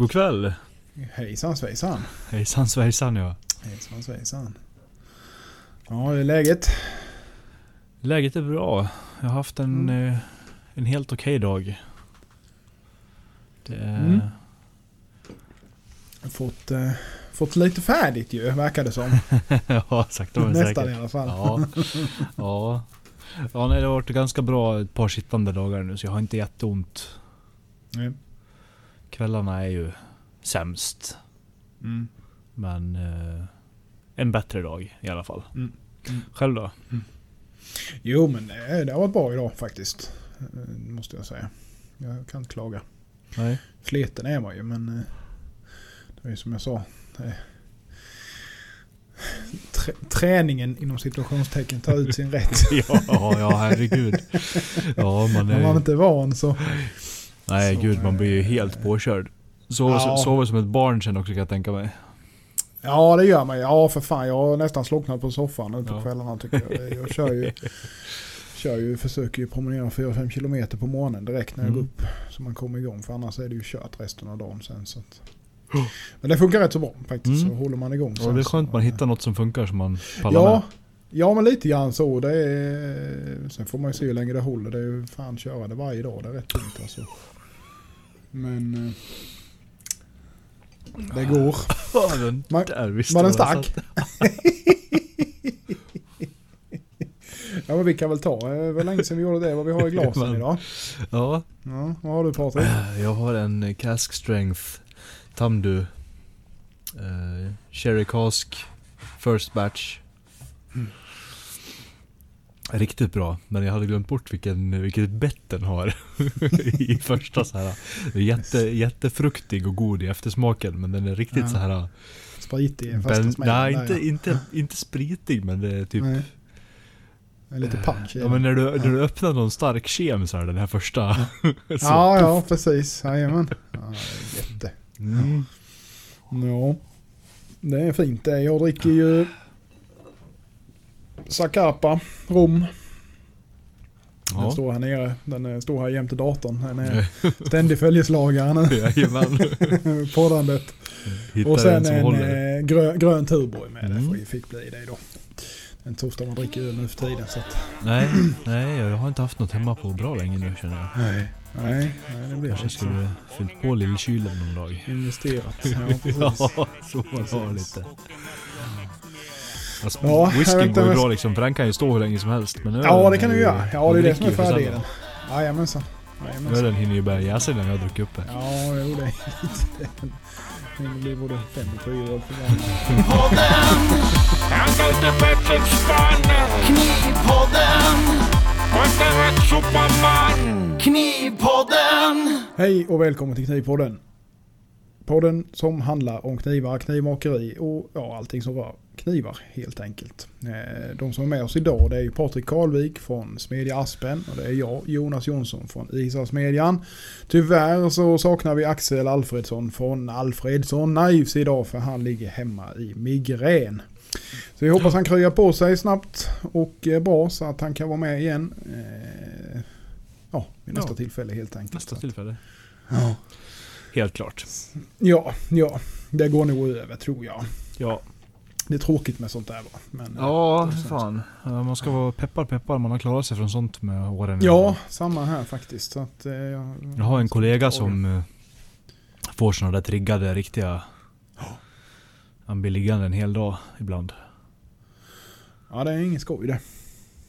God kväll. Hejsan svejsan. Hejsan svejsan ja. Hejsan svejsan. Ja, hur är läget? Läget är bra. Jag har haft en, Mm. eh, en helt okej dag. Det. Mm. Fått, eh, fått lite färdigt ju, verkar det som. ja, sakta men Nästan säkert. i alla fall. Ja. ja. Ja, nej, det har varit ganska bra ett par sittande dagar nu så jag har inte jätteont. Nej. Kvällarna är ju sämst. Mm. Men eh, en bättre dag i alla fall. Mm. Mm. Själv då? Jo, men det, det har varit bra idag faktiskt. Eh, Måste jag säga. Jag kan inte klaga. Nej. Sliten är man ju, men eh, det är ju som jag sa. eh, Trä, träningen inom situationstecken tar ut sin rätt. ja, ja, herregud. Ja, man Om man är... inte är van så... Nej, Så, gud, man blir ju helt påkörd. Sover, ja. sover som ett barn sen också kan jag tänka mig. Ja det gör man. Ja för fan jag har nästan slocknat på soffan nu på Ja. kvällarna tycker jag. Jag kör ju, kör ju, försöker ju promenera 4-5 kilometer på morgonen direkt när jag Mm. går upp. Så man kommer igång för annars är det ju kört resten av dagen sen. Så att. Men det funkar rätt så bra faktiskt. Mm. Så håller man igång sen det är så- skönt man hittar något som funkar som man pallar Ja, med. ja men lite grann så. Det är, sen får man ju se hur länge det håller. Det är ju fan köra det varje dag. Det är rätt tungt alltså. Men eh, det går. Man- var den stark? Ja men vi kan väl ta. eh, Det var länge sedan vi gjorde det. Vad vi har i glasen idag. Ja, Ja, vad har du Patrik? jag har en eh, Cask Strength Tamdu eh, Cherry Cask First Batch. Mm. Riktigt bra, men jag hade glömt bort vilken, vilket bett den har i första så här. Jätte, jättefruktig och god i eftersmaken men den är riktigt Ja. så här. Spritig första Ben, nej, där, inte, ja. inte, inte spritig men det är typ Nej. Lite punch i Ja men när du, när du öppnar någon stark kem så här den här första. så, Ja, ja precis. Jajamän. Ja, jätte. Mm. Ja. Det är fint det. Jag dricker ju Zacapa rom. Den Ja. står här nere. Den eh, står här jämte datorn. Den är ständig följeslagare. Jajamän. Poddandet. Hittar Och sen en en eh, grön, grön Tuborg med. Det Mm. ju fick bli det då. En torsdag man dricker öl nu för tiden. Så att, Nej, nej jag har inte haft något hemma på bra länge nu känner jag. nej, nej, nej det blir Kanske skulle fyllt på lillkylen någon dag. Investerat. Ja, precis. Ja, så man har lite. Alltså, Ja, inte går ju bra liksom, för den kan ju stå hur länge som helst. Men ölen Ja, det kan du ju- göra. Ja, det är det som är fördelen. Jajamensan. Jajamensan. Ölen hinner ju börja jäsa innan jag har druckit upp det. Ja, jo det är lite... Det blir både fem och fyra år för Superman Knivpodden Hej och välkommen till Knivpodden. Podden som handlar om knivar, knivmakeri och ja, allting som rör knivar helt enkelt. Eh, De som är med oss idag det är Patrik Karlvik från Smedja Aspen och det är jag, Jonas Jonsson från Isasmedjan. Tyvärr så saknar vi Axel Alfredsson från Alfredsson Knives idag för han ligger hemma i migrän. Så vi hoppas han kryar på sig snabbt och bra så att han kan vara med igen. Eh, Ja, vid nästa Ja. tillfälle helt enkelt. Nästa tillfälle. Ja. Helt klart. Ja, ja. Det går nog över tror jag. Ja, Det är tråkigt med sånt där va. Men, ja sånt. fan. Man ska vara peppar peppar, man har klarat sig från sånt med åren. Ja, samma här faktiskt. Så att, eh, jag, Jag har en kollega som eh, får såna där triggade riktiga... Han blir liggande en hel dag ibland. Ja, det är ingen skoj det.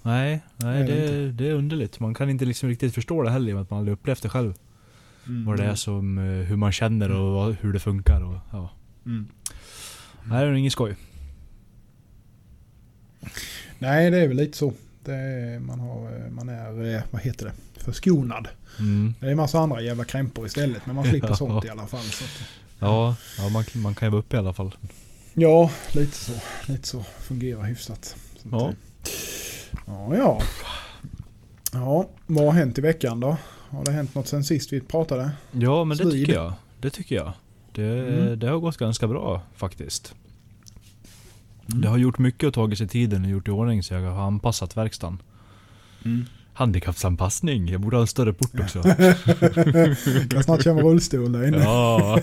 Nej, nej Det är det det, det är underligt. Man kan inte liksom riktigt förstå det heller i och med att man aldrig upplevt det själv. Mm. Vad det är som, eh, hur man känner och vad, hur det funkar och ja. Mm. Nej, det är inget skoj. Nej, det är väl lite så. Det är, man, har, eh, man är, eh, vad heter det, förskonad. Mm. Det är en massa andra jävla krämpor istället. Men man slipper Ja. sånt i alla fall. Så att, Ja, ja man, man kan ju vara uppe i alla fall. ja, lite så. Lite så. Fungerar hyfsat. Ja. ja, ja. Ja, vad har hänt i veckan då? Har det hänt något sen sist vi pratade? Ja, men det Svid. tycker jag. Det tycker jag. Det, Mm. det har gått ganska bra faktiskt. Mm. Det har gjort mycket och tagit sig tiden och gjort i ordning så jag har anpassat verkstaden. Mm. Handikappsanpassning. Jag borde ha en större port också. kan snart köra med rullstol där inne. Ja.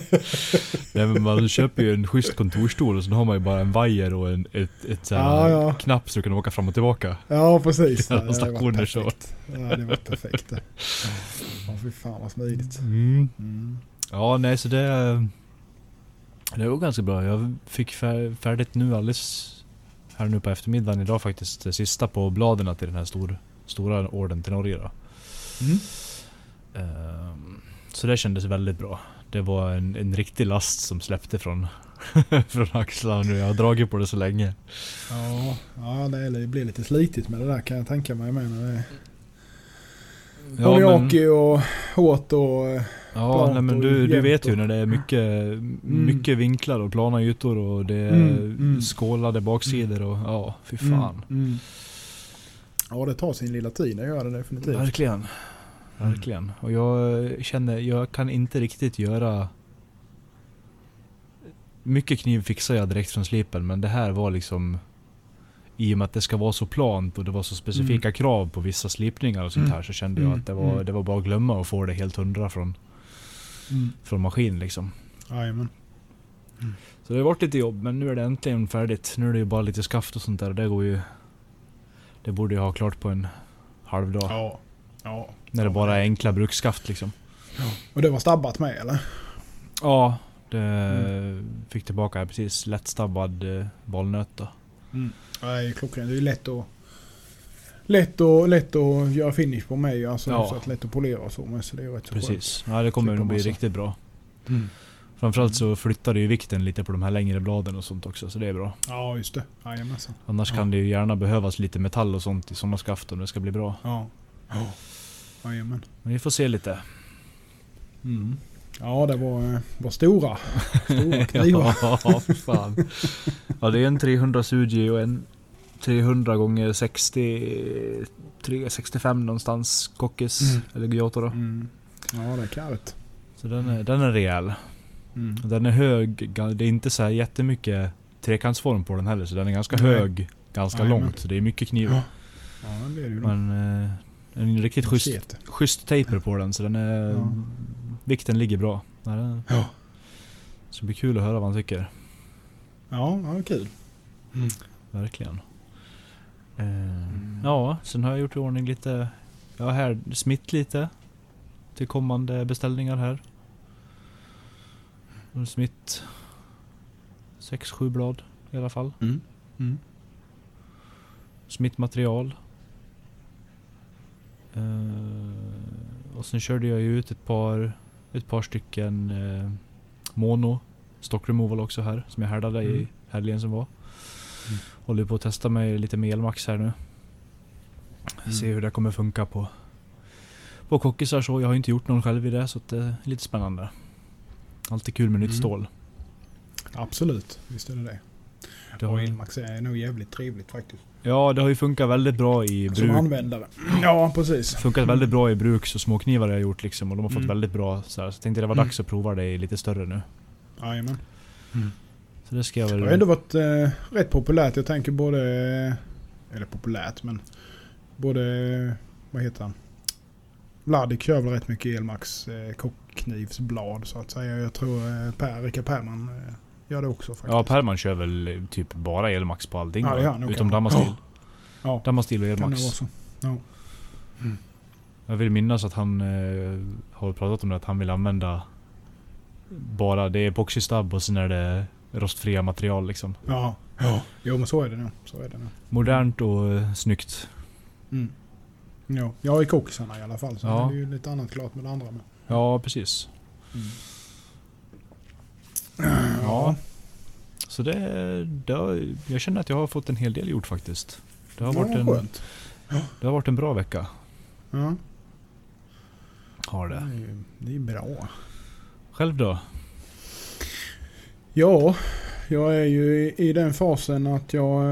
Nej, men man köper ju en schysst kontorsstol och så har man ju bara en vajer och en ett, ett så Ja, ja. knapp så du kan åka fram och tillbaka. Ja, precis. Ja, det var stationer så. perfekt. Ja, det var perfekt. Ja, fy fan vad smidigt. Mm. Mm. Ja, nej så det... Det var ganska bra. Jag fick fär, färdigt nu alldeles här nu på eftermiddagen idag faktiskt. Det sista på bladen till den här stor, stora orden till Norge då. Mm. Ehm, så det kändes väldigt bra. Det var en, en riktig last som släppte från, från axlarna nu. Jag har dragit på det så länge. Ja, ja det blir lite slitigt med det där kan jag tänka mig med när det är Ja, men, och hårt och... eh, ja, plant nej, men du, du vet ju när det är mycket, mycket vinklar och plana ytor och det är Mm, mm. skålade baksidor och ja, fy fan. Mm, mm. Ja, det tar sin lilla tid, det gör det definitivt. Verkligen. Verkligen. Och jag känner, jag kan inte riktigt göra... Mycket kniv fixar jag direkt från slipen men det här var liksom... I och med att det ska vara så plant och det var så specifika krav på vissa slipningar och sånt Mm. här så kände jag Mm, att det var, mm. det var bara att glömma och få det helt hundra från, Mm. från maskin liksom. Jajamän. Så det har varit lite jobb men nu är det äntligen färdigt. Nu är det ju bara lite skaft och sånt där och det går ju... Det borde jag ha klart på en halv dag. Ja. ja. När det bara är enkla bruksskaft liksom. Och det var stabbat med eller? Ja, det Mm. fick tillbaka precis lättstabbad eh, då. Mm. Ja, det är ju klockrent. Det är lätt att... Lätt, och, lätt att göra finish på mig. Alltså, Ja. så att lätt att polera och så. Men så det är rätt så Precis. Ja, det kommer Klippa nog bli riktigt bra. Mm. Framförallt så flyttar det ju vikten lite på de här längre bladen och sånt också, så det är bra. Ja, just det. Jajamensan. Annars Ja. kan det ju gärna behövas lite metall och sånt i sådana skaft om det ska bli bra. Ja. Ja. Jajamän. Men vi får se lite. Mm. Ja, det var, eh, var stora. Stora knivar. ja, för fan. Ja, det är en 300 Suji och en 300 gånger 60... 365 någonstans Kokkis, Mm. eller Gyoto då. Mm. Ja, det är kallt. Så den är, den är rejäl. Mm. Den är hög, det är inte så här jättemycket trekantsform på den heller så den är ganska Nej. hög, ganska Jajamän. långt. Så det är mycket kniv. Ja. Ja, det blir det. Men eh, en riktigt schysst, Set. schysst taper på den så den är... Ja. Vikten ligger bra. Ja, den, Ja. så det blir kul att höra vad han tycker. Ja, ja, kul. Verkligen. Eh, Ja, sen har jag gjort i ordning lite... Jag har här smitt lite. Till kommande beställningar här. Smitt... 6-7 blad i alla fall. Mm. Mm. smittmaterial. Eh, och sen körde jag ju ut ett par, ett par stycken eh, mono stock removal också här som jag härdade i Mm. helgen som var. Mm. Håller på att testa mig lite med elmax här nu. Mm. Se hur det kommer funka på på kockisar så. Jag har inte gjort någon själv i det så det är lite spännande. Alltid kul med nytt Mm. stål. Absolut, visst är det det. Det Och har, Elmax är nog jävligt trevligt faktiskt. ja, det har ju funkat väldigt bra i Som bruk. användare. Ja, precis. Funkat väldigt bra i bruks och småknivar har jag gjort liksom och de har fått Mm. väldigt bra så, här, så jag tänkte det var Mm. dags att prova det i lite större nu. Jajamän. Så det ska jag Det väl... har ändå varit eh, rätt populärt. Jag tänker både... Eller populärt men... Både... Vad heter han? Vladik kör väl rätt mycket Elmax eh, kockknivsblad så att säga. Jag tror eh, per, Rickard Perman eh, gör det också faktiskt. Ja, Perman kör väl eh, typ bara elmax på allting Ja, nog Utom kanske. Damastil. Ja, Damastil och elmax. Ja. Jag vill minnas att han eh, har pratat om det, att han vill använda bara, det är epoxystab och sen är det rostfria material liksom. Ja. ja. Jo men så är det nog. Så är det nog. Modernt och eh, snyggt. Mm. Ja, jag är kockisarna i alla fall. Så Ja. det är ju lite annat klart med det andra med. Ja, precis. Ja. Så det, det har, jag känner att jag har fått en hel del gjort faktiskt. Det har, varit ja, en, skönt. det har varit en bra vecka. Ja. Har Det det. är, ju- det är bra. Själv då? Ja, jag är ju i, i den fasen att jag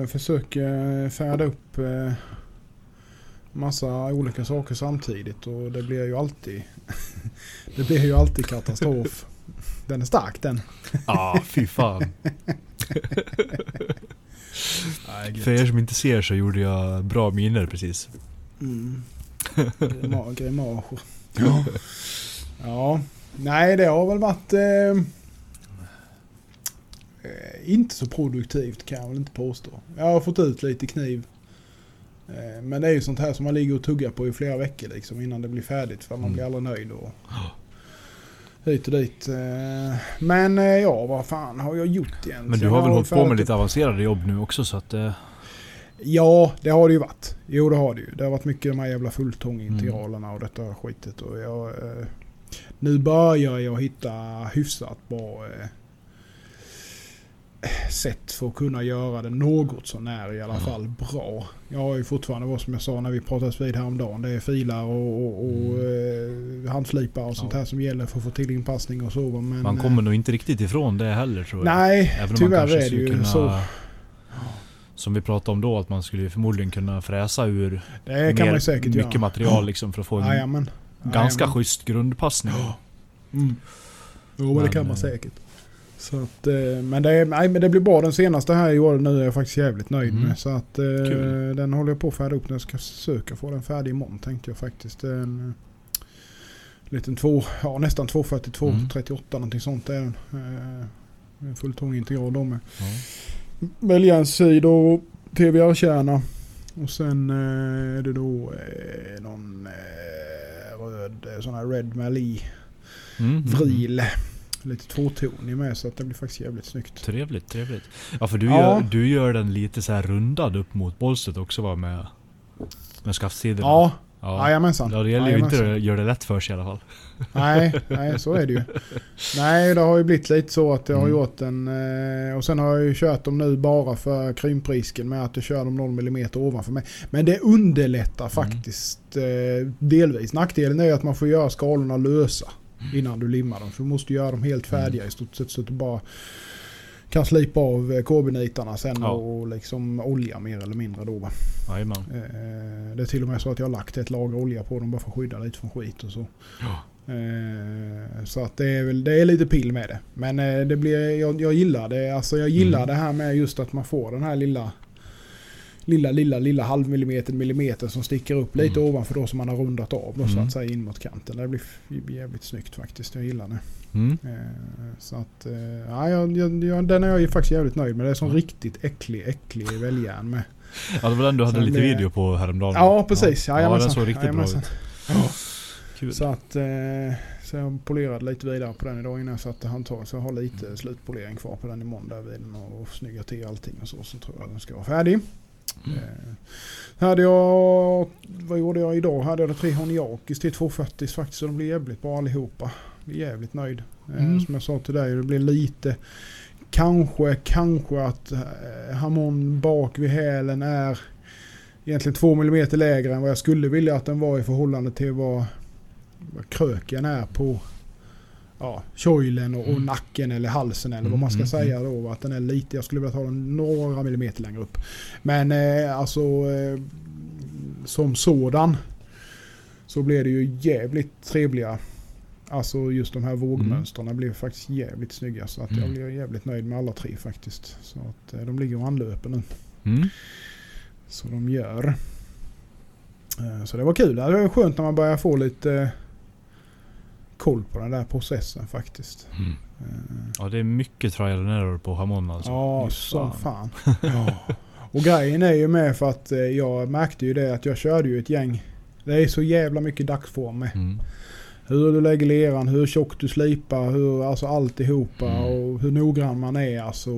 eh, försöker färda upp eh, massa olika saker samtidigt och det blir ju alltid det blir ju alltid katastrof. Den är stark den. Ja, ah, fy fan. För er som inte ser så gjorde jag bra miner precis. Mm. Grima- Grimager. Ja. ja. Nej, det har väl varit... Eh, eh, inte så produktivt kan jag väl inte påstå. Jag har fått ut lite kniv. Eh, men det är ju sånt här som man ligger och tuggar på i flera veckor liksom innan det blir färdigt. För man Mm. blir aldrig nöjd. Och hit och dit. Eh, men eh, ja, vad fan har jag gjort egentligen? Men du har väl hållit på med lite avancerade jobb nu också så att... Ja, det har det ju varit. Jo, det har det ju. Det har varit mycket de här jävla fulltångintegralerna Mm. och detta skitet. Och jag, nu börjar jag hitta hyfsat bra sätt för att kunna göra det något så när i alla Mm. fall bra. Jag har ju fortfarande vad som jag sa när vi pratades vid häromdagen. Det är filar och, och, och eh, handslipar och sånt Ja. här som gäller för att få till inpassning och så. Men, man eh, kommer nog inte riktigt ifrån det heller tror jag. Nej, Även tyvärr man kanske är det ju kunna, så. Som vi pratade om då, att man skulle förmodligen kunna fräsa ur Det säkert mycket göra. material liksom för att få en Jajamän. ganska Jajamän. schysst grundpassning. Mm. Jo, men det kan man eh, säkert. Så att, eh, men, det, nej, men det blir bra. Den senaste här i år nu är jag faktiskt jävligt nöjd Mm. med. Så att, eh, Kul. den håller jag på att färda upp. Jag ska försöka få den färdig imorgon tänkte jag faktiskt. En eh, liten två, ja, nästan 242, Mm. 38 någonting sånt är den. Eh, fulltång integral då med. Ja. Väljärnssida och TVR-kärna. Och sen eh, är det då eh, någon eh, röd, sån här Red Mali Mm. vril. Lite tvåtonig med så att det blir faktiskt jävligt snyggt. Trevligt, trevligt. Ja för du, Ja. Gör, du gör den lite så här rundad upp mot bolstret också va med, med skaftsidorna? Ja, ja. jajamensan. Ja, det gäller ju inte att göra det lätt för sig i alla fall. Nej, nej, så är det ju. Nej, det har ju blivit lite så att jag har Mm. gjort en... eh, Och sen har jag ju kört dem nu bara för krymprisken med att jag kör dem någon millimeter ovanför mig. Men det underlättar faktiskt eh, delvis. Nackdelen är ju att man får göra skalorna lösa innan du limmar dem. För du måste göra dem helt färdiga i stort sett så att du bara kan slipa av eh, KB-nitarna sen Ja. och liksom olja mer eller mindre då. Jajamän. Eh, Det är till och med så att jag har lagt ett lager olja på dem bara för att skydda lite från skit och så. Ja. Eh, Så att det är väl det är lite pill med det. Men det blir, jag, jag gillar det. Alltså jag gillar Mm. det här med just att man får den här lilla Lilla, lilla, lilla halvmillimeter, millimeter som sticker upp lite Mm. ovanför då som man har rundat av då, så Mm. att säga in mot kanten. Det blir jävligt snyggt faktiskt. Jag gillar det. Mm. Eh, Så att, eh, ja, jag, jag, den är jag ju faktiskt jävligt nöjd med. Det är sån Ja. riktigt äcklig, äcklig väljärn med. Ja det var den du hade lite video på häromdagen. Ja, precis. Ja, ja Jajamensan. den såg riktigt Jajamensan. bra ut. Kul. Så att eh, så jag polerade lite vidare på den idag innan jag satte handtag. Så jag har lite slutpolering kvar på den imorgon där vid och snygga till allting och så. Så tror jag den ska vara färdig. Mm. Hade jag, vad gjorde jag idag? Hade jag tre Honiakis till 240 faktiskt. Så de blir jävligt bra allihopa. Jag är jävligt nöjd. Eh, Mm. Som jag sa till dig, det blir lite Kanske, kanske att eh, Hamon bak vid hälen är egentligen två millimeter lägre än vad jag skulle vilja att den var i förhållande till vad, vad kröken är på ja, kjolen och, och Mm. nacken eller halsen eller Mm, vad man ska mm, säga då. Att den är lite, jag skulle vilja ta den några millimeter längre upp. Men eh, alltså eh, som sådan så blir det ju jävligt trevliga Alltså just de här vågmönstren blir faktiskt jävligt snygga. Så att jag Mm. blir jävligt nöjd med alla tre faktiskt. Så att eh, de ligger och anlöper nu. Mm. Så de gör. Eh, Så det var kul. Det är skönt när man börjar få lite eh, koll på den där processen faktiskt. Mm. Eh, Ja det är mycket trial and error på Hamon alltså. Ja, som fan. Ja. Och grejen är ju med för att eh, jag märkte ju det att jag körde ju ett gäng. Det är så jävla mycket dagsform med. Mm. Hur du lägger leran, hur tjockt du slipar, hur, alltså alltihopa Mm. och hur noggrann man är. Alltså,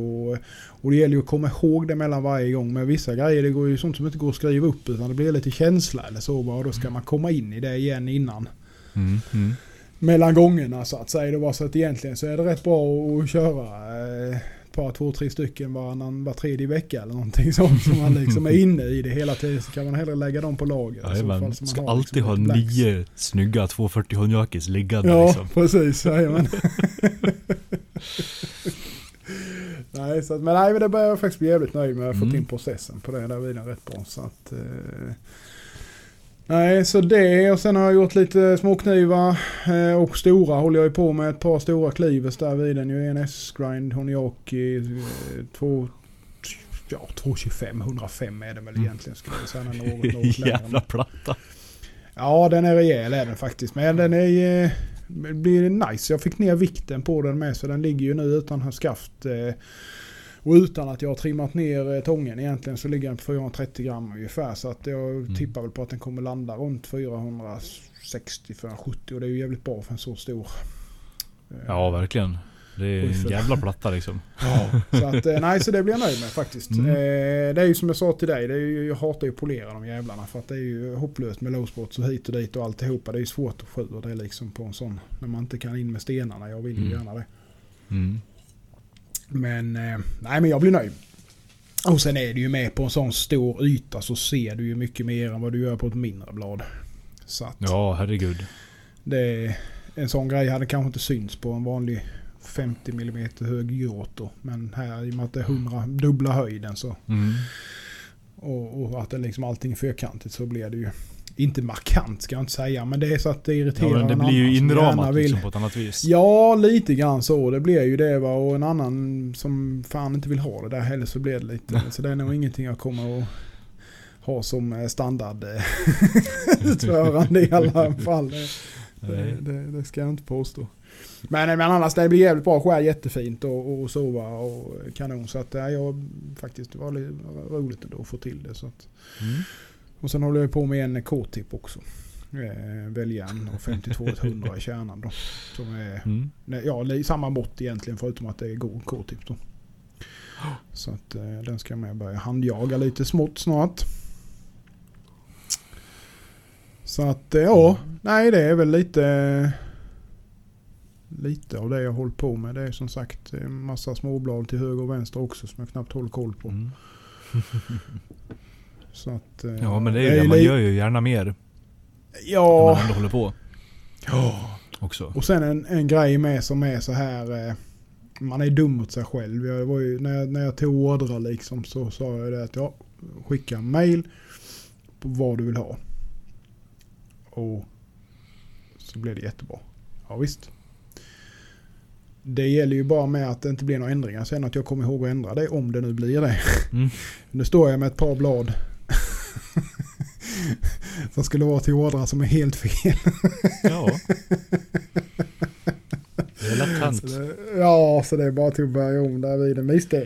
och det gäller ju att komma ihåg det mellan varje gång. Men vissa grejer det går ju sånt som inte går att skriva upp utan det blir lite känsla eller så bara. Och då ska man komma in i det igen innan. Mm. Mm. Mellan gångerna så att säga. Det var så att egentligen så är det rätt bra att köra eh, ett par, två, tre stycken varannan, var tredje vecka eller någonting sånt. Så man liksom är inne i det hela tiden. Så kan man hellre lägga dem på lager. i så man Ska har alltid liksom ha nio snygga 240 Honjakis liggande Ja, liksom. precis. Jajamän. nej, så att, men nej, det börjar jag faktiskt bli jävligt nöjd med. Jag har fått Mm. in processen på det där vid den rätt bra. Så att, eh, nej, så det och sen har jag gjort lite småknivar eh, och stora håller jag ju på med. Ett par stora klivers där vid den. ju En S-grind Honiaki, eh, två ja, 225, 105 är det väl Mm. egentligen skulle jag säga. Något, något. Jävla platta. Ja, den är rejäl är den faktiskt. Men den är... eh, Det blir nice. Jag fick ner vikten på den med så den ligger ju nu utan skaft. eh, Och utan att jag har trimmat ner eh, tången egentligen så ligger den på 430 gram ungefär. Så att jag Mm. tippar väl på att den kommer landa runt 460-470 och det är ju jävligt bra för en så stor. eh, Ja, verkligen. Det är en jävla platta liksom. Ja, så att, eh, nej, så det blir jag nöjd med faktiskt. Mm. Eh, det är ju som jag sa till dig, det är ju, jag hatar ju att polera de jävlarna för att det är ju hopplöst med lowspots och hit och dit och alltihopa. Det är ju svårt att få ur det liksom på en sån, när man inte kan in med stenarna. Jag vill ju Mm. gärna det. Mm. Men, eh, nej men jag blir nöjd. Och sen är du ju med på en sån stor yta så ser du ju mycket mer än vad du gör på ett mindre blad. Så att Ja, herregud. det, en sån grej hade kanske inte synts på en vanlig 50 mm hög gråto. Men här i och med att det är 100 dubbla höjden så Mm. Och, och att det liksom allting är fyrkantigt så blir det ju inte markant ska jag inte säga. Men det är så att det irriterar Ja, men det blir ju inramat liksom på ett annat vis. Ja, lite grann så. Det blir ju det va. Och en annan som fan inte vill ha det där heller så blir det lite. Så det är nog ingenting jag kommer att ha som eh, standard eh, utförande i alla fall. Det, det, det, ska jag inte påstå. Men, men annars det blir jävligt bra. Skär jättefint och, och sova och kanon. Så att ja, jag faktiskt det var roligt ändå att få till det. Så att, Mm. Och sen håller jag på med en K-tip också. Eh, Väljaren och 5200 i kärnan då. Som är Mm. ja, samma mått egentligen förutom att det är god K-tip då. Så att eh, den ska jag med börja handjaga lite smått snart. Så att eh, ja, nej det är väl lite lite av det jag håller på med. Det är som sagt en massa småblad till höger och vänster också som jag knappt håller koll på. Mm. Så att, eh, Ja, men det är ju det. Man gör ju gärna mer när Ja, man ändå håller på ja. också. Och sen en, en grej med som är så här. Eh, man är dum mot sig själv. Jag var ju, när, jag, när jag tog ordrar liksom så sa jag det att jag skickar en mail på vad du vill ha. Och så blev det jättebra. Ja visst. Det gäller ju bara med att det inte blir några ändringar sen att jag kommer ihåg att ändra det om det nu blir det. Mm. Nu står jag med ett par blad. Som skulle vara till ordrar som är helt fel. Ja. Lätt Så det, ja, så det är bara till att börja om där vid en Visst, det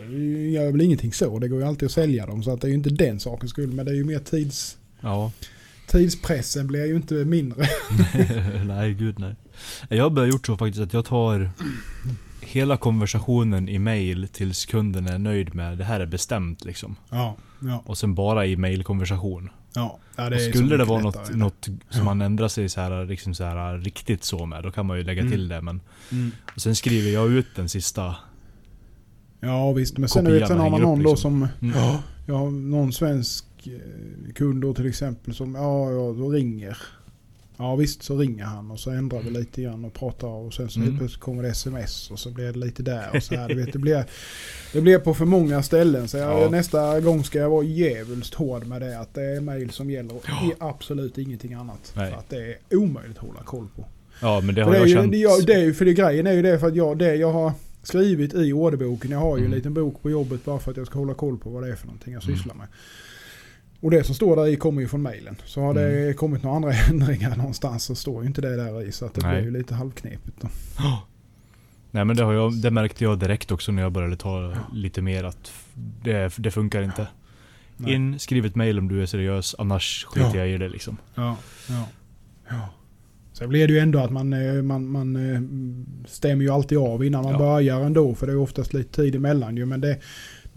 gör väl ingenting så. Det går ju alltid att sälja dem. Så att det är ju inte den sakens skull. Men det är ju mer tids, Ja. tidspressen blir ju inte mindre. nej, gud nej. Jag har börjat gjort så faktiskt att jag tar hela konversationen i mail tills kunden är nöjd med det här är bestämt liksom. Ja, ja, Och sen bara i mailkonversation. Ja. ja Och är så skulle det vara något, något som man ändrar sig så här, liksom så här, riktigt så med, då kan man ju lägga Mm. till det. Men, Mm. och sen skriver jag ut den sista. Ja visst, men sen, du vet, sen har man någon då liksom. som... Mm. Ja, någon svensk eh, kund då till exempel som, ja, ja, då ringer. Ja visst så ringer han och så ändrar vi lite grann och pratar och sen så Mm. plötsligt kommer det sms och så blir det lite där och så här. Du vet, det, blir, det blir på för många ställen så jag, Ja. nästa gång ska jag vara djävulskt hård med det att det är mail som gäller och i absolut ingenting annat. Nej. För att det är omöjligt att hålla koll på. Ja men det har det, jag ju, känt. det, jag, det är ju, för det grejen är ju det för att jag, det jag har skrivit i orderboken. Jag har ju Mm. en liten bok på jobbet bara för att jag ska hålla koll på vad det är för någonting jag Mm. sysslar med. Och det som står där i kommer ju från mailen. Så har det Mm. kommit några andra ändringar någonstans så står ju inte det där i. Så att det Nej. blir ju lite halvknepigt då. Nej men det, har jag, det märkte jag direkt också när jag började ta lite mer att det, det funkar inte. Nej. In, skriv ett mail om du är seriös, annars skiter Ja. jag i det liksom. Ja, ja, ja. Sen blir det ju ändå att man, eh, man, man eh, stämmer ju alltid av innan man Ja. börjar ändå. För det är oftast lite tid emellan ju. Men det,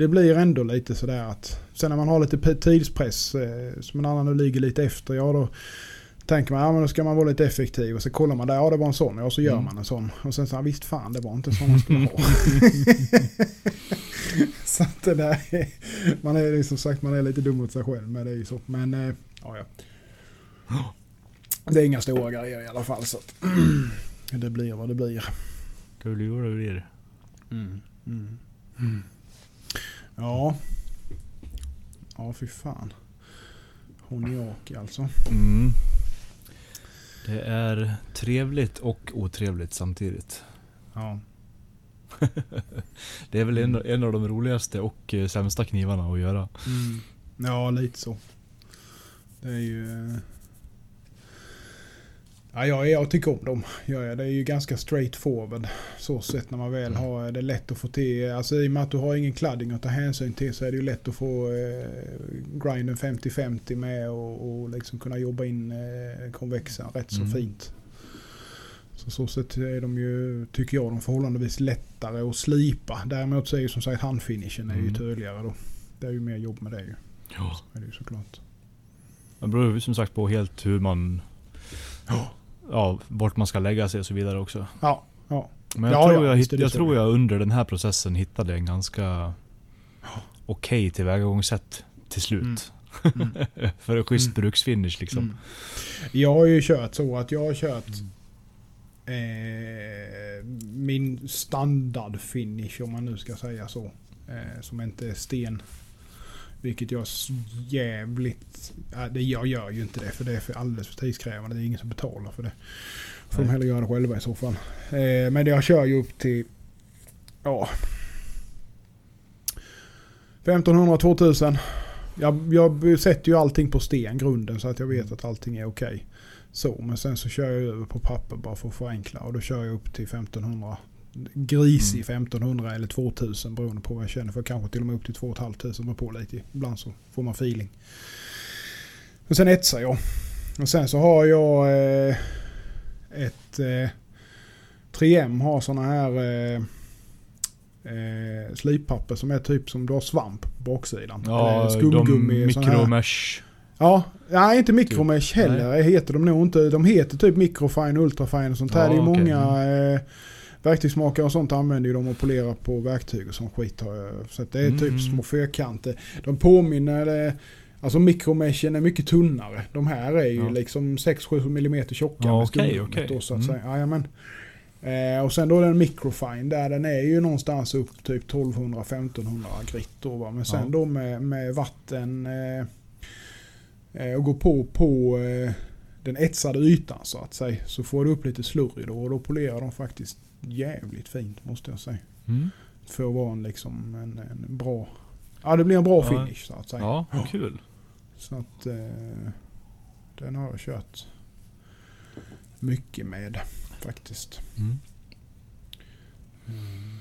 det blir ändå lite sådär att sen när man har lite tidspress, eh, som en annan nu ligger lite efter, ja då tänker man ja men då ska man vara lite effektiv. Och så kollar man där, ja det var en sån, ja så gör Mm. man en sån. Och sen så här, visst fan det var inte en sån man skulle ha. så att det där är, man är som sagt man är lite dum mot sig själv med det är ju så. Men eh, ja ja. Det är inga stora grejer i alla fall så att det blir vad det blir. Det blir vad det blir. Mm. Mm. Ja. Ja fy fan. Honiaki alltså. Mm. Det är trevligt och otrevligt samtidigt. Ja. Det är väl en, Mm. en av de roligaste och eh, sämsta knivarna att göra. Ja, lite så. Det är ju... eh, Ja, jag, jag tycker om dem. Ja, ja, det är ju ganska straight forward. Så sett när man väl Mm. har det är lätt att få till. Alltså i och med att du har ingen kladding att ta hänsyn till så är det ju lätt att få eh, grinden 50-50 med och, och liksom kunna jobba in eh, konvexen rätt så Mm. fint. Så så sätt är de ju, tycker jag, de förhållandevis lättare att slipa. Däremot så är ju som sagt handfinishen är ju Mm. tydligare då. Det är ju mer jobb med det ju. Ja. Så är det ju såklart. Det beror ju som sagt på helt hur man... Ja, vart man ska lägga sig och så vidare också. Ja, ja. Men jag, Ja, tror, ja, jag, hitt, jag tror jag under den här processen hittade en ganska okej tillvägagångssätt till slut. Mm. För en schysst Mm. bruksfinish liksom. Mm. Jag har ju kört så att jag har kört Mm. eh, min standardfinish om man nu ska säga så. Eh, som inte är sten. Vilket jag jävligt... Det, jag gör ju inte det för det är för alldeles för tidskrävande. Det är ingen som betalar för det. Får de Nej. hellre göra det själva i så fall. Eh, men jag kör ju upp till... Ja... 1500-2000. Jag, jag sätter ju allting på sten, grunden, så att jag vet att allting är okej. Så, men sen så kör jag över på papper bara för att förenkla och då kör jag upp till 1500. Gris i 1500 eller 2000 beroende på vad jag känner för. Kanske till och med upp till 2500 beror på lite. Ibland så får man feeling. Och sen etsar jag. Och sen så har jag eh, ett... Eh, 3M har såna här eh, eh, slippapper som är typ som du har svamp på baksidan. Ja, skumgummi. här. micromesh. Ja, nej inte Typ. heller heter de nog inte. De heter typ microfine ultrafine och sånt här. Ja, det är okej. många eh, verktygsmakare och sånt använder ju dem att polera på verktyg och sån skit. Så det är Mm. typ små fyrkanter. De påminner... Eh, alltså mikromeshen är mycket tunnare. De här är ju Ja. liksom 6-7 mm tjockare Ja, med skumgummit okej. då, så att Mm. säga. Jajamän. Eh, och sen då den microfine där, den är ju någonstans upp typ 1200-1500 grit då va. Men sen Ja. då med, med vatten eh, eh, och gå på på eh, den etsade ytan så att säga. Så får du upp lite slurry då och då polerar de faktiskt jävligt fint måste jag säga. Mm. För att vara en, liksom en, en bra... Ja det blir en bra Ja. finish så att säga. Ja, kul. Så att eh, den har jag kört mycket med faktiskt. Mm. Mm.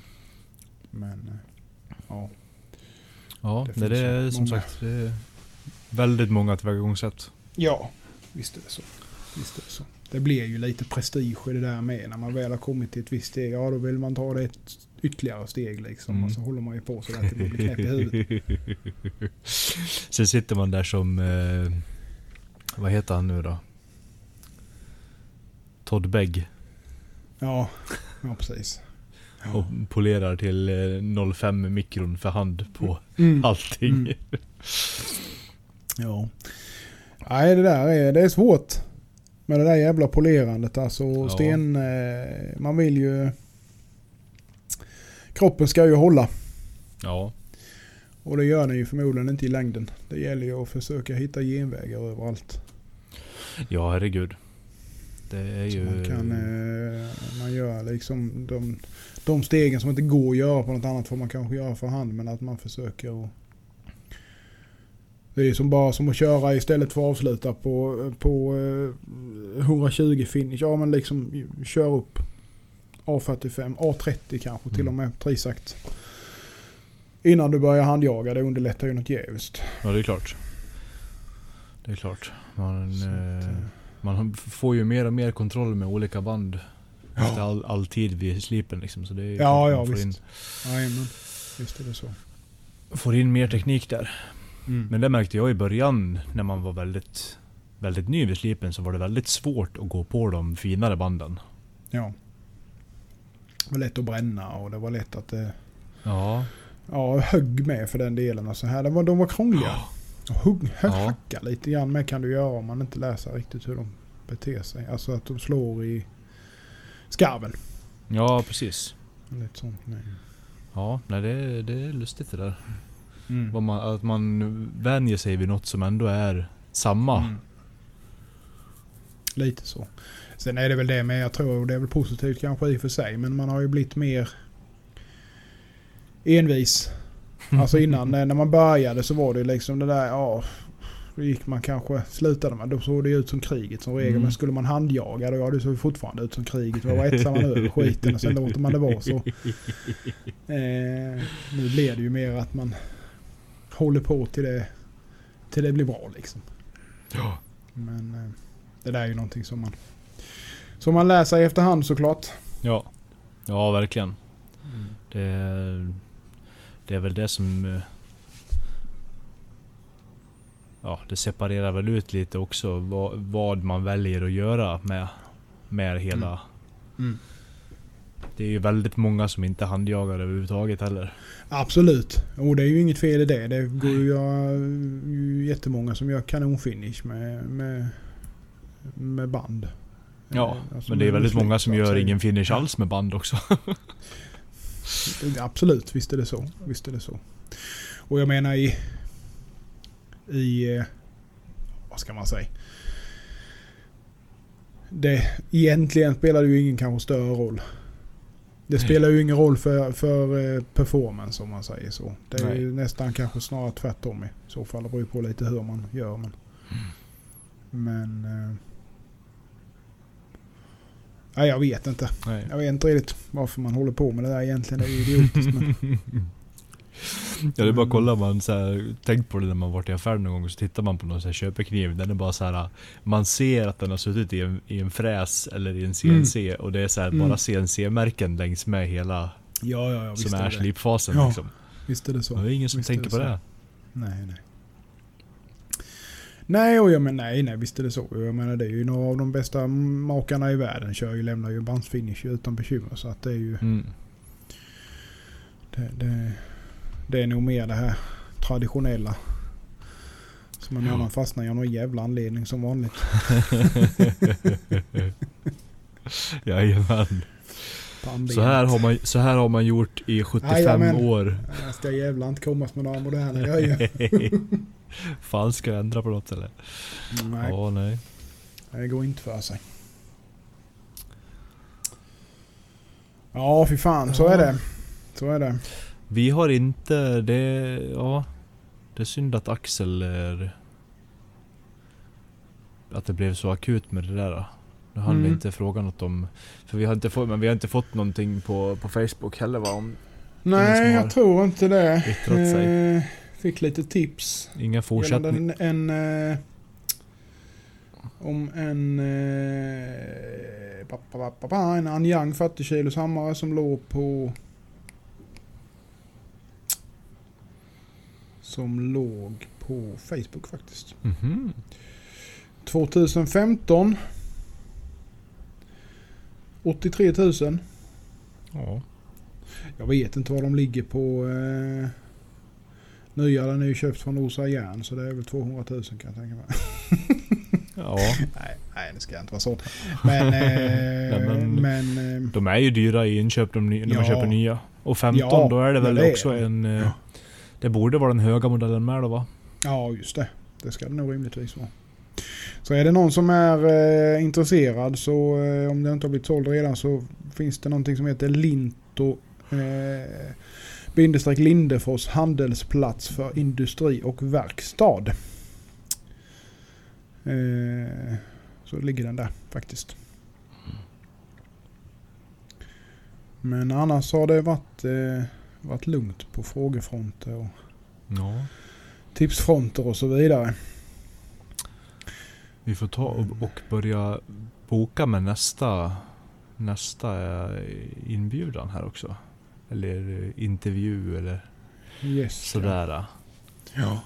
Men eh, ja. Ja, Det det, är som många. sagt det är väldigt många tillvägagångssätt. Ja, visst är det så. Visst är det så. Det blir ju lite prestige i det där med. När man väl har kommit till ett visst steg. Ja, då vill man ta det ett ytterligare steg liksom. Mm. Och så håller man ju på sådär till man blir knäpp i huvudet. Sen sitter man där som... Eh, vad heter han nu då? Todd Begg. Ja, ja precis. Och polerar till eh, 0,5 mikron för hand på Mm. allting. Mm. Ja. Nej, det där är, det är svårt. Med det där jävla polerandet alltså. Ja. Sten... Eh, man vill ju... Kroppen ska ju hålla. Ja. Och det gör den ju förmodligen inte i längden. Det gäller ju att försöka hitta genvägar överallt. ja, herregud. Det är Så ju... man kan... Eh, man gör liksom de, de stegen som inte går att göra på något annat får man kanske göra för hand. Men att man försöker att... Det är som bara som att köra istället för att avsluta på, på eh, 120 finish. Ja men liksom kör upp A45, A30 kanske till Mm. och med trisakt. Innan du börjar handjaga. Det underlättar ju något jävligt. Ja, det är klart. Det är klart. Man, eh, eh, man får ju mer och mer kontroll med olika band. Ja. Efter all, all tid vid slipen liksom. Så det är Ja, ja, in, visst. Jajamän. Visst är det så. får in mer teknik där. Mm. Men det märkte jag i början när man var väldigt, väldigt ny vid slipen så var det väldigt svårt att gå på de finare banden. Ja. Det var lätt att bränna och det var lätt att det Ja. ja, högg med för den delen. Och så här. De, var, de var krångliga. Och hugg, Ja. Hacka lite grann med kan du göra om man inte läser riktigt hur de beter sig. Alltså att de slår i skarven. Ja, precis. Lite sånt. Nej. Ja, nej det, det är lustigt det där. Mm. Vad man, att man vänjer sig vid något som ändå är samma. Mm. Lite så. Sen är det väl det med, jag tror det är väl positivt kanske i och för sig, men man har ju blivit mer... envis. Alltså innan när man började så var det liksom det där, ja. Då gick man kanske, slutade man, då såg det ut som kriget som regel. Mm. Men skulle man handjaga då, ja det såg fortfarande ut som kriget. Då var etsar man över skiten och sen låter man det vara så. Eh, nu blir det ju mer att man håller på till det, till det blir bra liksom. Ja. Men eh, det där är ju någonting som man, som man lär sig efterhand såklart. Ja. Ja, verkligen. Det, det är väl det som... eh, Ja, det separerar väl ut lite också vad, vad man väljer att göra med, med hela... Mm. Det är ju väldigt många som inte handjagar överhuvudtaget heller. Absolut. Och det är ju inget fel i det. Det går ju, att- jättemånga som gör kanonfinish med, med, med band. Ja, Eh, alltså men det är väldigt många som gör ingen finish alls med band också. Absolut, visst är det så. Visst är det så. Och jag menar i... I... eh, Vad ska man säga? Det, egentligen spelar det ju ingen kanske större roll. Det spelar ju ingen roll för, för eh, performance om man säger så. Det är Nej. ju nästan kanske snarare tvärtom i så fall. Det beror ju på lite hur man gör. Men, men eh, nej, jag vet inte. Nej. Jag vet inte riktigt varför man håller på med det där egentligen. Det är ju idiotiskt. men, Ja, det är bara att kolla, man så här, tänkt på det när man varit i affären någon gång och så tittar man på någon så här köpekniv. Den är bara så här. Man ser att den har suttit i en, i en fräs eller i en CNC och det är så här, Mm. bara CNC-märken längs med hela ja, ja, ja. Som är är slipfasen Ja, liksom. Visst är det så. Och det är ingen som Visst tänker det på det. Nej, nej. Nej, och jag men nej, nej, visst är det så. Jag menar det är ju några av de bästa makarna i världen kör ju, lämnar ju bandsfinish utan bekymmer. Så att det är ju, Mm. det, det, det är nog mer det här traditionella. Som man Ja. gärna fastnar i av någon jävla anledning som vanligt. Jajamän. Pannbenet. Så här, har man, så här har man gjort i 75 Jajamän. år. Jag ska jävla inte komma med några moderna grejer. Fan ska jag ändra på något eller? Nej, Ja, nej. det går inte för sig. Ja, fy fan. Så är det. Så är det. Vi har inte, det, ja. Det är synd att Axel är... Att det blev så akut med det där. Nu hann vi Mm. inte fråga något om... För vi har inte fått, men vi har inte fått någonting på, på Facebook heller va? Om Nej, jag tror inte det. yttrat sig. Eh, fick lite tips. Inga Gällande fortsättning. en... en eh, om en... Eh, en Anyang 40 kilos hammare som låg på... Som låg på Facebook faktiskt. Mhm. 2015. 83 000. Ja. Jag vet inte vad de ligger på. Eh, nya, är ju köpt från Osa Järn så det är väl 200 000 kan jag tänka mig. ja. Nej, nej det ska inte vara så. Men, eh, Nej, men- men, eh, De är ju dyra i inköp de, när man Ja. köper nya. Och 15 Ja, då är det ja, väl det är också det. en... eh, Ja. Det borde vara den höga modellen med då va? ja just det. Det ska det nog rimligtvis vara. Så är det någon som är eh, intresserad så eh, om det inte har blivit såld redan så finns det någonting som heter Linto eh, bindestreck Lindefors handelsplats för industri och verkstad. Eh, så ligger den där faktiskt. Men annars har det varit, eh, varit lugnt på frågefronter och Ja. tipsfronter och så vidare. Vi får ta och, och börja boka med nästa, nästa eh, inbjudan här också. Eller eh, intervju eller Yes. sådär. Ja.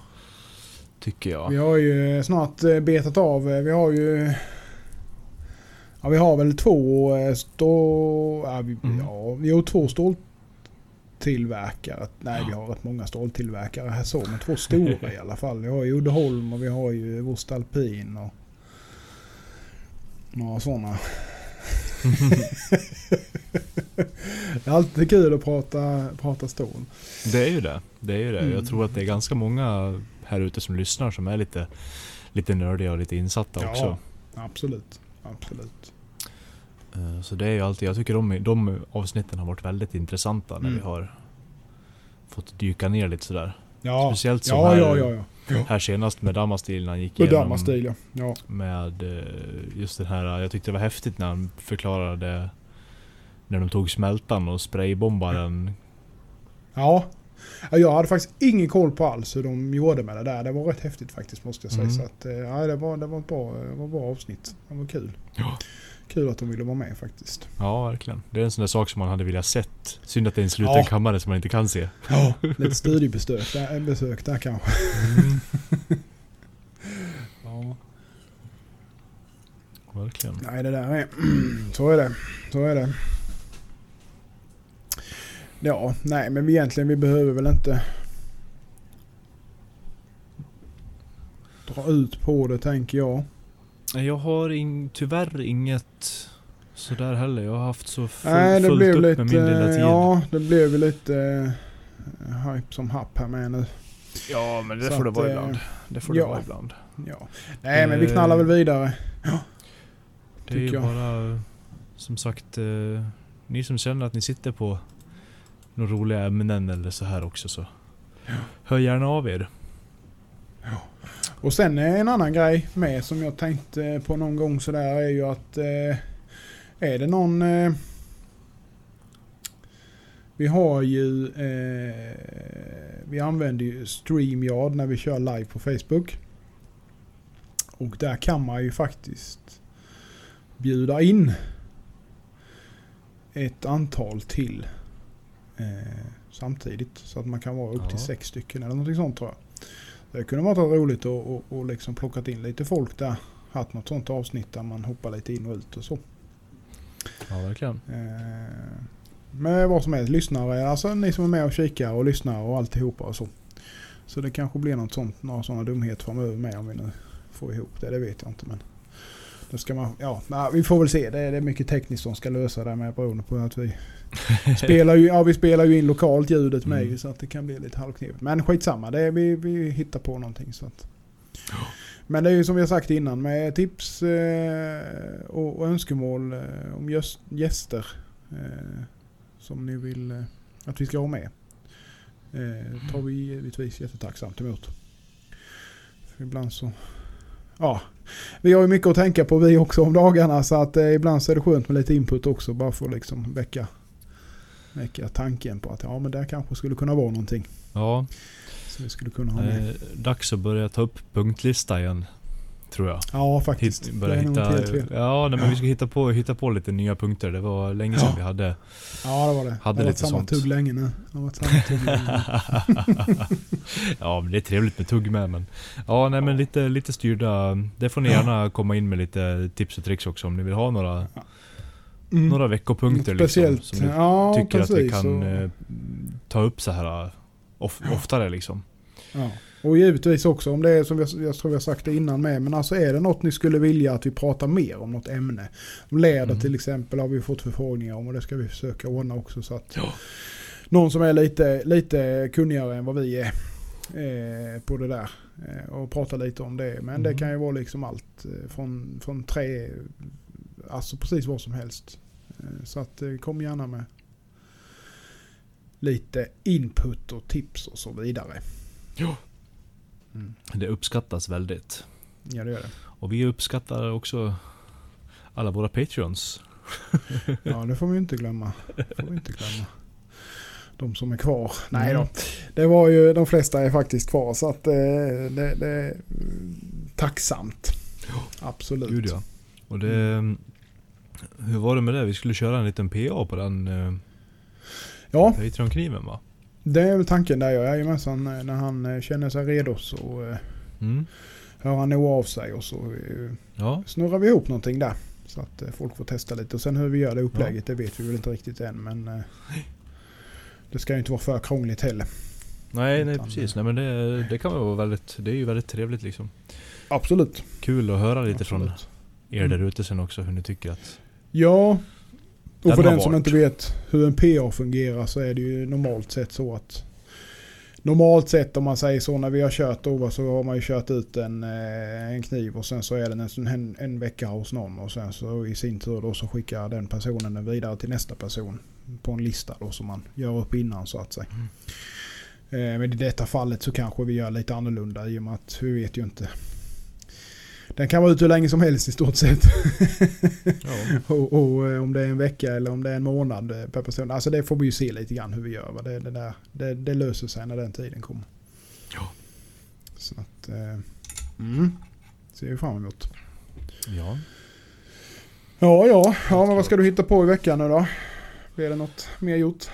Tycker jag. Vi har ju snart eh, betat av. eh, Vi har ju... Ja, vi har väl två eh, stå... Ja, vi, Mm. ja, vi har två ståltillverkare. Nej, vi har rätt många ståltillverkare här så. Men två stora i alla fall. Vi har ju Uddeholm och vi har ju Vostalpin och några sådana. det är alltid kul att prata, prata stål. Det är ju det. Det är ju det. Mm. Jag tror att det är ganska många här ute som lyssnar som är lite, lite nördiga och lite insatta Ja. också. Absolut. Absolut. Eh, Så det är ju alltid, jag tycker de, de avsnitten har varit väldigt intressanta när Mm. vi har fått dyka ner lite sådär. Ja, Speciellt som ja, här, ja, här senast med Damastil när han gick Med igenom Damastil ja. med eh, just den här, jag tyckte det var häftigt när han förklarade när de tog smältan och spraybombade den. Ja. Ja, Jag hade faktiskt ingen koll på alls hur de gjorde med det där. Det var rätt häftigt faktiskt måste jag säga. Mm. Så att, eh, ja, det, var, det, var ett bra, det var ett bra avsnitt. Det var kul. Ja. Kul att de ville vara med faktiskt. Ja, verkligen. Det är en sån där sak som man hade velat sett. Synd att det är en sluten Ja. kammare som man inte kan se. Ja, lite studiebesök där, besök där kanske. Ja. Verkligen. Nej, det där är... Så är det. Så är det. Ja, nej men vi egentligen vi behöver väl inte dra ut på det tänker jag. Jag har in, tyvärr inget sådär heller. Jag har haft så full, nej, det fullt blev upp lite... med min lilla tid. Ja, det blev ju lite uh, hype som happ här med nu. Ja, men det Så får det att, vara eh, ibland. Det får ja. det vara ibland. Ja. Nej, men vi knallar väl vidare. Det är ju bara som sagt eh, ni som känner att ni sitter på några roliga ämnen eller så här också så hör gärna av er. Och sen är en annan grej med som jag tänkte på någon gång sådär är ju att eh, är det någon... Eh, vi har ju... Eh, vi använder ju StreamYard när vi kör live på Facebook. Och där kan man ju faktiskt bjuda in ett antal till eh, samtidigt. Så att man kan vara upp till Ja. sex stycken eller någonting sånt tror jag. Det kunde varit roligt att och, och liksom plockat in lite folk där. Haft något sånt avsnitt där man hoppar lite in och ut och så. Ja, verkligen. Eh, med vad som helst. Lyssnare, alltså ni som är med och kikar och lyssnar och alltihopa och så. Så det kanske blir något sånt, några sådana dumheter framöver med om vi nu får ihop det. Det vet jag inte men. Det ska man, ja, vi får väl se. Det är, det är mycket tekniskt som ska lösa det med beroende på att vi spelar ju, ja, vi spelar ju in lokalt ljudet med Mm. så att det kan bli lite halvknepigt. Men skitsamma, det är, vi, vi hittar på någonting. Så att. Men det är ju som vi har sagt innan med tips eh, och, och önskemål eh, om gäst, gäster eh, som ni vill eh, att vi ska ha med. Eh, tar vi givetvis jättetacksamt emot. För ibland så... Ja, vi har ju mycket att tänka på vi också om dagarna så att eh, ibland så är det skönt med lite input också bara för att liksom väcka, väcka tanken på att ja men där kanske skulle kunna vara någonting. Ja, Så vi skulle kunna ha med. eh, dags att börja ta upp punktlista igen. Tror jag. Ja faktiskt. Hitt, börja hitta, ja, nej, men vi ska hitta på, hitta på lite nya punkter. Det var länge sedan Ja. vi hade. Ja det var det. Hade det har varit lite samma sånt. tugg länge nu. Det har varit samma tugg länge. ja, men det är trevligt med tugg med. Men, ja, nej, men lite, lite styrda. Det får ni gärna komma in med lite tips och tricks också om ni vill ha några, Mm. några veckopunkter. Speciellt. Liksom, som ni ja, tycker precis. att vi kan och, eh, ta upp så här of, oftare liksom. ja. Och givetvis också om det är som jag, jag tror vi har sagt det innan med. Men alltså är det något ni skulle vilja att vi pratar mer om något ämne. Om läder Mm. till exempel har vi fått förfrågningar om och det ska vi försöka ordna också. Så att någon som är lite, lite kunnigare än vad vi är eh, på det där. Eh, och prata lite om det. Men det Mm. kan ju vara liksom allt eh, från, från tre, alltså precis vad som helst. Eh, så att eh, kom gärna med lite input och tips och så vidare. Ja. Mm. Det uppskattas väldigt. Ja det gör det. Och vi uppskattar också alla våra patreons. Ja det får vi inte glömma. Det får vi inte glömma. De som är kvar. Nej Mm. då. Det var ju, de flesta är faktiskt kvar så att eh, det, det är tacksamt. Absolut. Gud ja. Och det... Hur var det med det? Vi skulle köra en liten PA på den uh, Ja, Patreon-kniven va? Det är väl tanken där. ja. Jajamensan. eh, När han eh, känner sig redo så eh, Mm. hör han nog av sig och så Ja. snurrar vi ihop någonting där. Så att folk får testa lite. Och sen hur vi gör det upplägget det vet vi väl inte riktigt än. Men det ska ju inte vara för krångligt heller. Nej, nej precis. Nej, men det, det kan vara väldigt... Det är ju väldigt trevligt liksom. Absolut. Kul att höra lite från Absolut. er där ute sen också hur ni tycker att... Ja. Och för den som varit. inte vet hur en PA fungerar så är det ju normalt sett så att Normalt sett om man säger så när vi har kört då så har man ju kört ut en, eh, en kniv och sen så är den en, en, en vecka hos någon och sen så i sin tur då så skickar den personen den vidare till nästa person på en lista då som man gör upp innan så att säga. Mm. Eh, Men i detta fallet så kanske vi gör lite annorlunda i och med att vi vet ju inte. Den kan vara ute hur länge som helst i stort sett. Ja. och, och eh, om det är en vecka eller om det är en månad eh, per person. Alltså det får vi ju se lite grann hur vi gör. va. Det, det, där, det, det löser sig när den tiden kommer. Ja. Så att... Eh, mm. Ser vi fram emot. ja. Ja, ja. Ja, men vad ska du hitta på i veckan nu då? Blir det något mer gjort?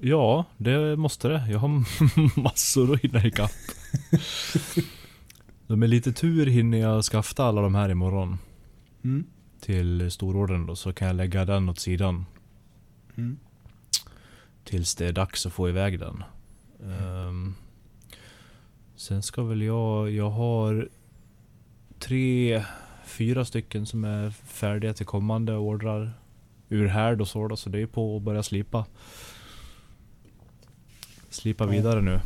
Ja, det måste det. Jag har massor att hinna ikapp. Med lite tur hinner jag skafta alla de här imorgon. Mm. Till storordern då, så kan jag lägga den åt sidan. Mm. Tills det är dags att få iväg den. Ehm, sen ska väl jag... Jag har tre, fyra stycken som är färdiga till kommande ordrar. Ur härd och så då, så det är på att börja slipa. Slipa vidare nu.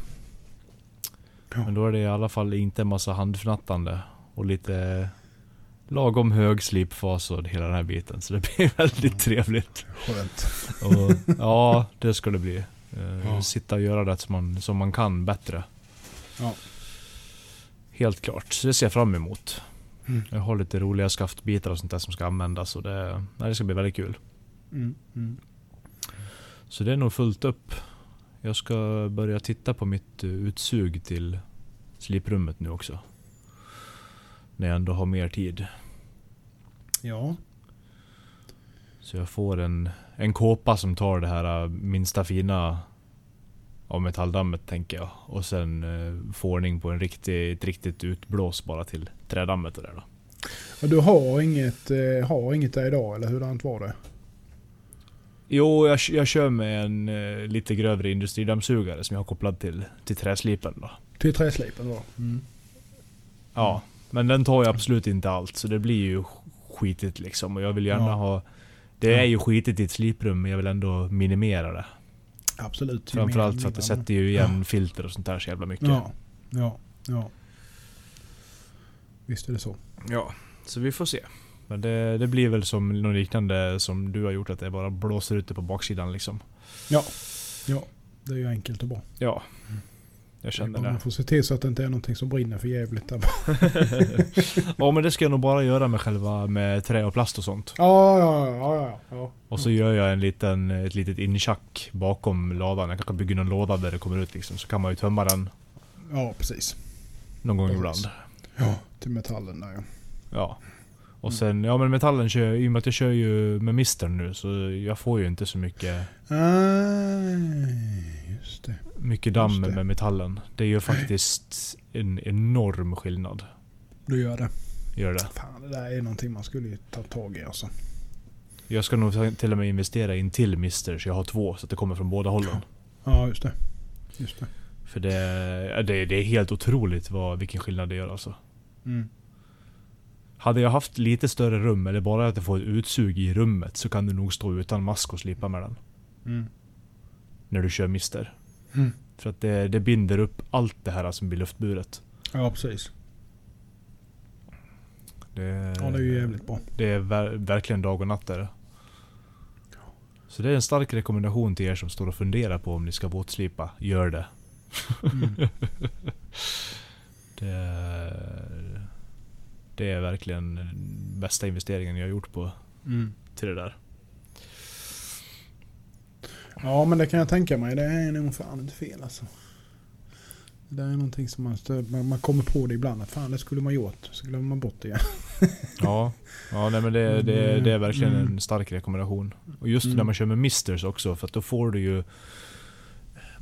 Ja. Men då är det i alla fall inte en massa handfnattande och lite lagom hög slipfas och hela den här biten. Så det blir väldigt trevligt. Skönt. Och, ja, det ska det bli. Eh, Ja. Sitta och göra det som man, som man kan bättre. Ja. Helt klart, så det ser jag fram emot. Mm. Jag har lite roliga skaftbitar och sånt där som ska användas och det, nej, det ska bli väldigt kul. Mm. Mm. Så det är nog fullt upp. Jag ska börja titta på mitt eh, utsug till sliprummet nu också. När jag ändå har mer tid. Ja. Så jag får en, en kåpa som tar det här äh, minsta fina av metalldammet tänker jag. Och sen eh, få ordning på en riktig, ett riktigt utblås bara till trädammet och det där då. Du har inget, eh, har inget där idag eller hurdant var det? Jo, jag, jag kör med en eh, lite grövre industridammsugare som jag har kopplad till, till träslipen då. Till träslipen då? Mm. Ja, men den tar ju absolut inte allt så det blir ju skitigt liksom. Och jag vill gärna Ja. ha... Det är Ja. ju skitigt i ett sliprum men jag vill ändå minimera det. Absolut. Framförallt för att det sätter ju igen filter och sånt där så jävla mycket. Ja. Ja. Ja. Visst är det så. Ja, så vi får se. Men det, det blir väl som något liknande som du har gjort, att det bara blåser ut det på baksidan liksom. Ja. Ja. Det är ju enkelt och bra. Ja, jag känner Man det. får se till så att det inte är någonting som brinner för jävligt där. ja men det ska jag nog bara göra med själva med trä och plast och sånt. Ja, ja, ja, ja, ja. Och så gör jag en liten, ett litet inchack bakom ladan. Jag kanske bygger någon låda där det kommer ut liksom. Så kan man ju tömma den Ja, precis. någon gång Precis. ibland. Ja, till metallen där ja. Ja. Och sen, ja men metallen kör jag, i och med att jag kör ju med mistern nu så jag får ju inte så mycket, Ah, just det. mycket damm med metallen. Det gör faktiskt en enorm skillnad. Du gör det. Gör det. Fan, det där är någonting man skulle ju ta tag i alltså. Jag ska nog till och med investera i en till mister så jag har två så att det kommer från båda hållen. Ja, just det. Just det. För det, ja, det, det är helt otroligt vad, vilken skillnad det gör alltså. Mm. Hade jag haft lite större rum eller bara att jag får ett utsug i rummet så kan du nog stå utan mask och slipa med den. Mm. När du kör mister. Mm. För att det, det binder upp allt det här som blir luftburet. Ja, precis. Det, Ja, det är ju jävligt bra. Det är ver verkligen dag och natt där. Så det är en stark rekommendation till er som står och funderar på om ni ska våtslipa. Gör det. Mm. Det det är verkligen bästa investeringen jag har gjort på Mm. till det där. Ja, men det kan jag tänka mig. Det är nog fan inte fel alltså. Det är någonting som man, man, man kommer på det ibland. Att fan, det skulle man gjort. Så glömmer man bort det igen. Ja, ja nej, men det, det, det är verkligen Mm. en stark rekommendation. Och just Mm. när man kör med misters också, för då får du ju...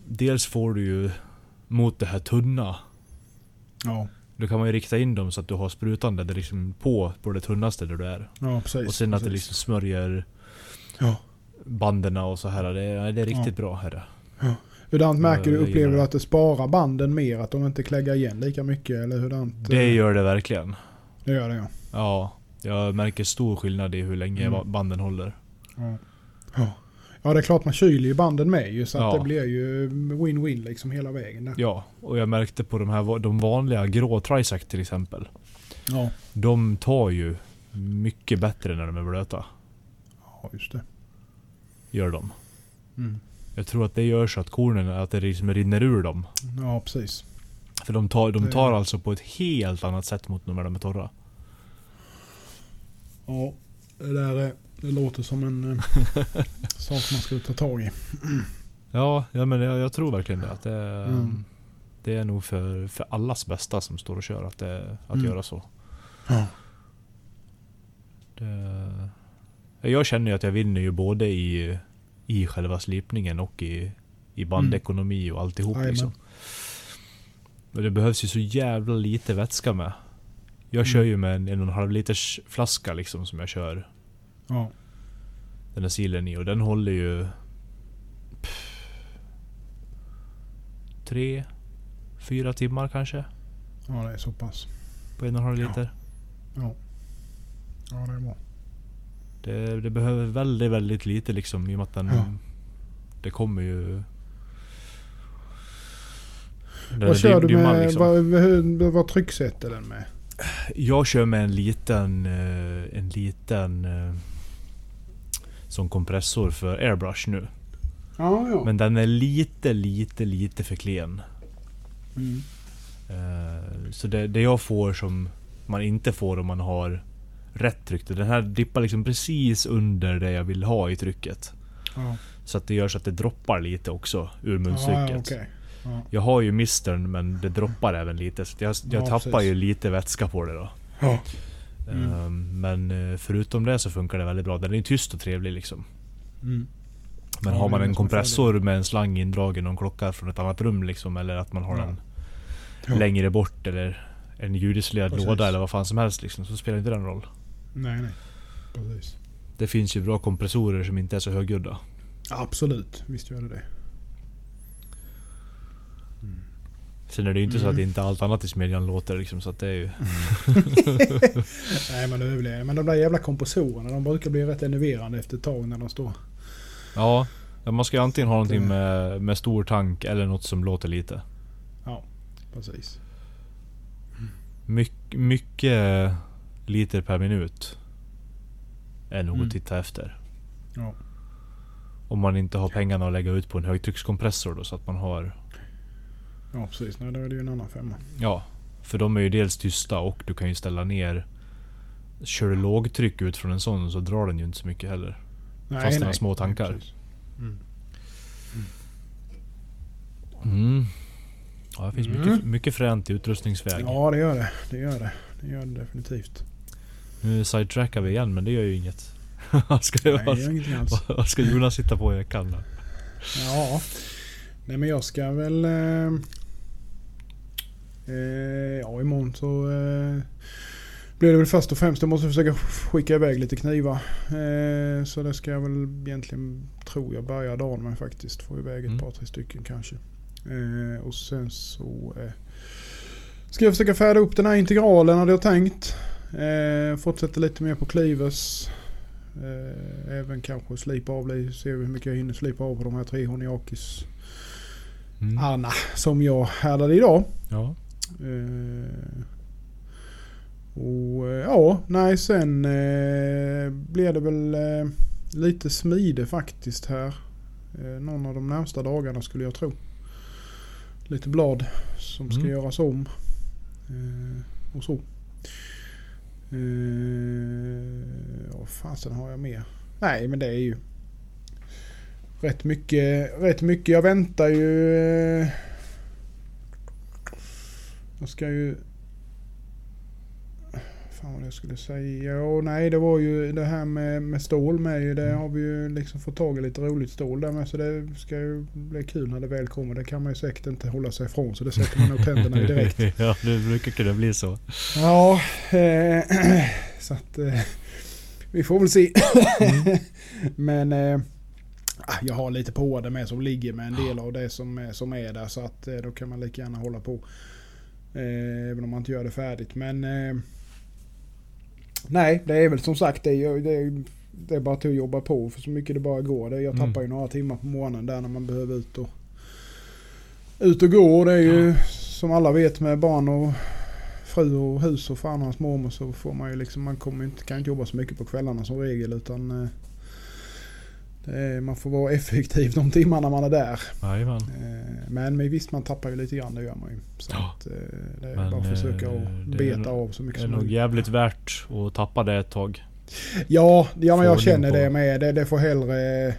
Dels får du ju mot det här tunna. Ja, Då kan man ju rikta in dem så att du har sprutande där liksom på, på det tunnaste där du är. ja precis. Och sen att det liksom smörjer Ja. banderna och så här. Det är, det är riktigt Ja. bra. Här. Hurdant märker du? Upplever du det. att det sparar banden mer? Att de inte kläggar igen lika mycket? Eller hurdant? Det eh, gör det verkligen. det gör det ja. Ja, jag märker stor skillnad i hur länge Mm. banden håller. Ja. ja. Ja, det är klart man kyler ju banden med ju. Så att Ja. det blir ju win-win liksom hela vägen där. Ja, och jag märkte på de här de vanliga grå Trisac till exempel. Ja, De tar ju mycket bättre när de är blöta. ja just det. Gör de. Mm. Jag tror att det gör så att kornen, att det liksom rinner ur dem. Ja, precis. För de tar, de tar alltså på ett helt annat sätt mot när de är torra. Ja, det där är, det låter som en eh, sak man skulle ta tag i. Ja, ja men jag, jag tror verkligen det. Att det, Mm. det är nog för, för allas bästa som står och kör att, det, att Mm. göra så. Ja. Det, jag känner ju att jag vinner ju både i, i själva slipningen och i, i bandekonomi och alltihop liksom. Och det behövs ju så jävla lite vätska med. Jag kör Mm. ju med en en och en halv liters flaska liksom som jag kör Ja. den här silen i och den håller ju... Tre, fyra timmar kanske ja, det är så pass. på en och en halv Ja. liter. Ja. Ja, det är bra. Det, det behöver väldigt, väldigt lite liksom i och med att den... Ja. Det kommer ju... Vad kör du med? liksom. Vad, trycksätter den med? Jag kör med en liten... eh, En liten... Som kompressor för airbrush nu. Ja, ja. Men den är lite, lite, lite för klen. Mm. Eh, Så det, det jag får som man inte får om man har rätt tryck. Den här dippar liksom precis under det jag vill ha i trycket. Ja. Så att det gör så att det droppar lite också ur munstycket. Ja. Jag har ju mistern men det droppar även lite. Så jag, jag Ja, tappar precis. ju lite vätska på det då. Mm. Eh, Men eh, förutom det så funkar det väldigt bra. Den är tyst och trevlig liksom. Mm. Men Ja, har man en kompressor med en slang indragen och en klocka från ett annat rum liksom. Eller att man har Ja. den Ja. längre bort eller en ljudisolerad Precis. låda eller vad fan som helst liksom. Så spelar inte den roll. Nej, nej. Precis. Det finns ju bra kompressorer som inte är så högljudda. Absolut. Visst gör det det. Sen är det ju inte så Mm. att inte allt annat i smedjan låter liksom. Så att det är ju... Nej men det det. Men de där jävla kompressorerna de brukar bli rätt enerverande efter ett tag när de står. Ja. Man ska ju antingen ha någonting med, med stor tank eller något som låter lite. Ja, precis. My, mycket liter per minut. Är nog Mm. att titta efter. Ja. Om man inte har pengarna att lägga ut på en högtryckskompressor då så att man har... Ja precis. Nej, då är det ju en annan femma. Ja. För de är ju dels tysta och du kan ju ställa ner... Kör du lågtryck ut från en sån så drar den ju inte så mycket heller. Nej, Fast den har små tankar. precis. Mm. Mm. Ja, det finns Mm. mycket, mycket fränt i utrustningsväg. Ja det gör det. Det gör det. Det gör det definitivt. Nu sidetrackar vi igen men det gör ju inget. vad, ska, Nej, vad, alls. vad ska Jonas hitta på i veckan då? Ja. Nej men jag ska väl... Eh, ja imorgon så eh, blir det väl först och främst. Jag måste försöka skicka iväg lite knivar. Eh, så det ska jag väl egentligen, tror jag, börja dagen med faktiskt. Få iväg ett Mm. par, tre stycken kanske. Eh, och sen så eh, ska jag försöka färda upp den här integralen hade jag tänkt. Eh, fortsätta lite mer på Clivers. Eh, även kanske slipa av lite, se hur mycket jag hinner slipa av på de här tre Honiakis Mm. Anna som jag härdade idag. Ja. Eh, och eh, ja, nej sen eh, blir det väl eh, lite smide faktiskt här. Eh, någon av de närmsta dagarna skulle jag tro. Lite blad som ska Mm. göras om. Eh, och så. Eh, vad fasen har jag mer? Nej men det är ju rätt mycket. Rätt mycket. Jag väntar ju. Jag ska ju... Fan vad jag skulle säga. Ja, nej det var ju det här med, med stål med. Det Mm. har vi ju liksom fått tag i lite roligt stål där med. Så det ska ju bli kul när det väl kommer. Det kan man ju säkert inte hålla sig ifrån. Så det sätter man nog tänderna i direkt. ja, det brukar kunna bli så. Ja, eh, så att eh, vi får väl se. Mm. Men eh, ah, jag har lite på det med som ligger med en del av det som, är- som är där. Så att eh, då kan man lika gärna hålla på. Eh, även om man inte gör det färdigt. Men eh, nej, det är väl som sagt det är, det är, det är bara till att jobba på för så mycket det bara går. Det, jag Mm. tappar ju några timmar på morgonen där när man behöver ut och, ut och gå. Det är ju som alla vet med barn och fru och hus och fan och hans mormor så får man ju liksom, man kommer inte, kan inte jobba så mycket på kvällarna som regel utan eh, man får vara effektiv de timmarna man är där. Jajamän. Eh, Men men visst, man tappar ju lite grann, det gör man ju. Så Ja. att, eh, det är Men, bara att försöka eh, att det är beta nog- av så Det mycket är som nog möjligt. jävligt värt att tappa det ett tag. Ja, ja men jag känner det med. Det, det får hellre...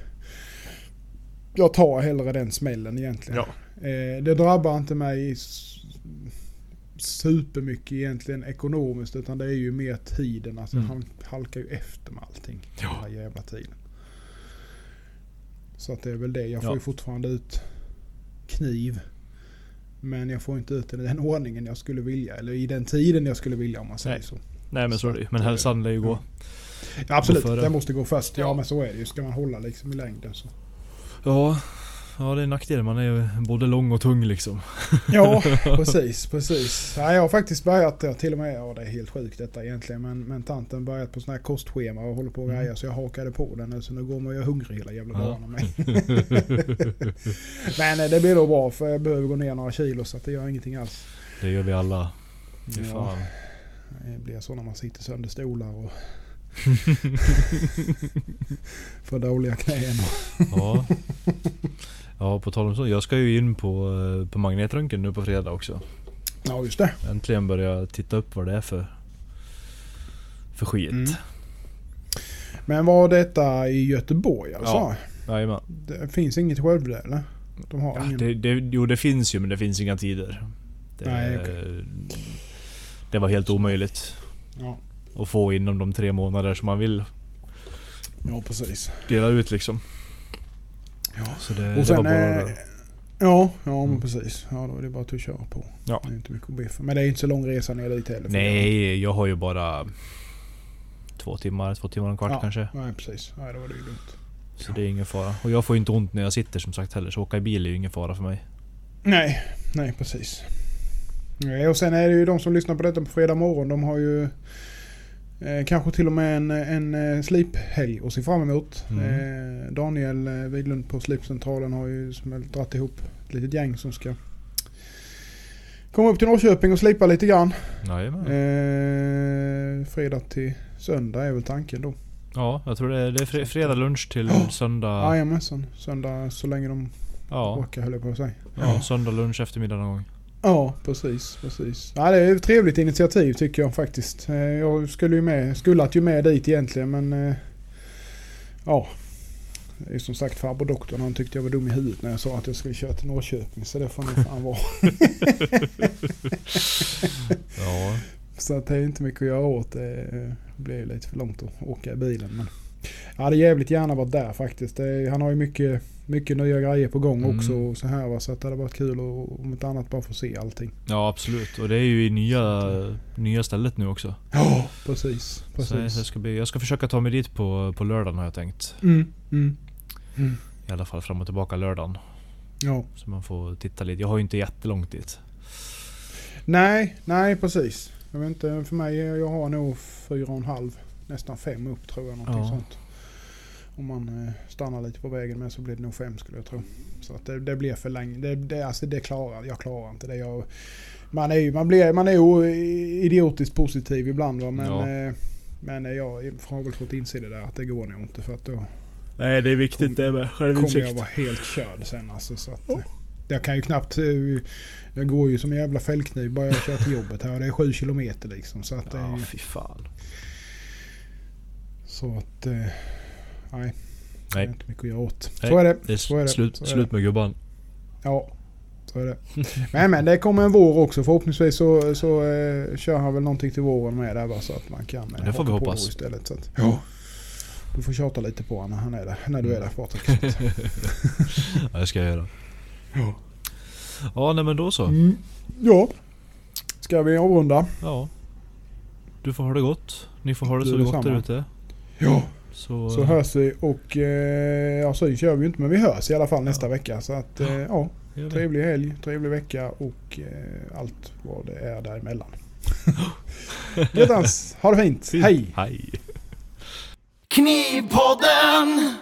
Jag tar hellre den smällen egentligen. Ja. Eh, det drabbar inte mig supermycket egentligen ekonomiskt utan det är ju mer tiden. Alltså Mm. han halkar ju efter med allting. Ja. Den här jävla tiden. Så att det är väl det. Jag får Ja. ju fortfarande ut kniv. Men jag får inte ut den i den ordningen jag skulle vilja. Eller i den tiden jag skulle vilja om man säger Nej. så. Nej men så är det ju. Men hälsan lär ju gå. Ja, absolut, Gå det måste gå först. Ja, Ja. men så är det ju. Ska man hålla liksom i längden så. Ja. Ja det är en nackdel. Man är både lång och tung liksom. Ja, precis, precis. Ja, jag har faktiskt börjat, ja, till och med, ja det är helt sjukt detta egentligen, men, men tanten börjat på sådana här kostschema och håller på och Mm. grejer så jag hakade på den nu så nu går man ju hungrig hela jävla Ja. dagen mig. men eh, det blir då bra för jag behöver gå ner några kilo så att det gör ingenting alls. Det gör vi alla. Fy Ja. Det blir så när man sitter sönder stolar och får dåliga knän. Ja. Ja på tal om så. Jag ska ju in på, eh, på magnetröntgen nu på fredag också. Ja, just det. Äntligen börja jag titta upp vad det är för, för skit. Mm. Men var detta i Göteborg alltså? Ja. Jajamän. Det finns inget Skövde eller? De har Ja, ingen... det, det, jo det finns ju men det finns inga tider. Det, Nej, okej. det var helt omöjligt Ja. att få inom de tre månader som man vill ja, precis. dela ut liksom. Ja. Så det, Och det var sen... bara... Eh, ja, ja men Mm. precis. Ja, då är det bara att köra på. Ja. Det är inte mycket att be för. Men det är inte så lång resa ner dit heller. Nej, jag har ju bara två timmar, två timmar och en kvart Ja. kanske. Nej, precis. Nej, då var det ju lugnt. Så det är ingen fara. Och jag får ju inte ont när jag sitter som sagt heller. Så åka i bil är ju ingen fara för mig. Nej, nej precis. Nej, och sen är det ju de som lyssnar på detta på fredag morgon. De har ju eh, kanske till och med en, en eh, sliphelg att se fram emot. Mm. Eh, Daniel eh, Widlund på Slipcentralen har ju dragit ihop ett litet gäng som ska komma upp till Norrköping och slipa lite grann. Jajamän. Eh, fredag till söndag är väl tanken då. Ja, jag tror det är, det är fre- fredag lunch till Ja. söndag. Jajamensan. Söndag så länge de Ja, orkar höll jag på att säga. ja, söndag lunch eftermiddag någon gång. Ja, precis. precis. Ja, det är ett trevligt initiativ tycker jag faktiskt. Eh, Jag skulle ju med, skulle ju med dit egentligen men... eh, Ja. Det är som sagt farbror doktorn han tyckte jag var dum i huvudet när jag sa att jag skulle köra till Norrköping. Så det får nog fan vara. Ja, Så att det är inte mycket att göra åt. Det blir lite för långt att åka i bilen. Men jag hade jävligt gärna varit där faktiskt. Han har ju mycket, mycket nya grejer på gång Mm. också. Och så här, va? Så att det hade varit kul att om ett annat bara få se allting. ja absolut. Och det är ju i nya, nya stället nu också. Ja, precis. Så precis. jag, ska bli, jag ska försöka ta mig dit på, på lördagen har jag tänkt. Mm, mm, mm. I alla fall fram och tillbaka lördagen. Ja. Så man får titta lite. Jag har ju inte jättelångt dit. Nej, nej precis. Jag vet inte, för mig, jag har nog fyra och en halv, nästan fem upp tror jag. Någonting Ja. sånt. Om man eh, stannar lite på vägen med så blir det nog fem skulle jag tro. Så att det, det blir för länge. Det, det, alltså det klarar jag. klarar inte det. Jag, man är man blir, man är ju idiotiskt positiv ibland va. Men, Ja. eh, men eh, jag har väl fått inse det där att det går nog inte. För att då Nej det är viktigt det med kommer jag vara helt körd sen alltså. Så att, eh, jag kan ju knappt... Jag går ju som en jävla fällkniv bara jag kör till jobbet här. och Det är sju kilometer liksom. Så att det är Ja ju, fy fan. Så att... eh, Nej. Det är Nej. inte mycket att göra åt. Nej, Så är det. Det är, Så är det. slut, Så är slut med gubban. Ja. Så är det. Men men det kommer en vår också. Förhoppningsvis så, så eh, kör han väl någonting till våren med där bara så att man kan eh, Det får vi på hoppas. istället. Så att, ja. Du får tjata lite på honom när han är där. När du är där Patrik. Ja, det ska jag göra. Ja. Ja nej men då så. Mm. Ja. Ska vi avrunda? Ja. Du får ha det gott. Ni får ha det Du så gott där ute. Ja. Så, Så hörs vi och eh, ja syns gör vi ju inte men vi hörs i alla fall nästa vecka. Så att eh, ja, trevlig helg, trevlig vecka och eh, allt vad det är däremellan. Göttans, ha det fint. Fint. Hej! Hej. Knivpodden!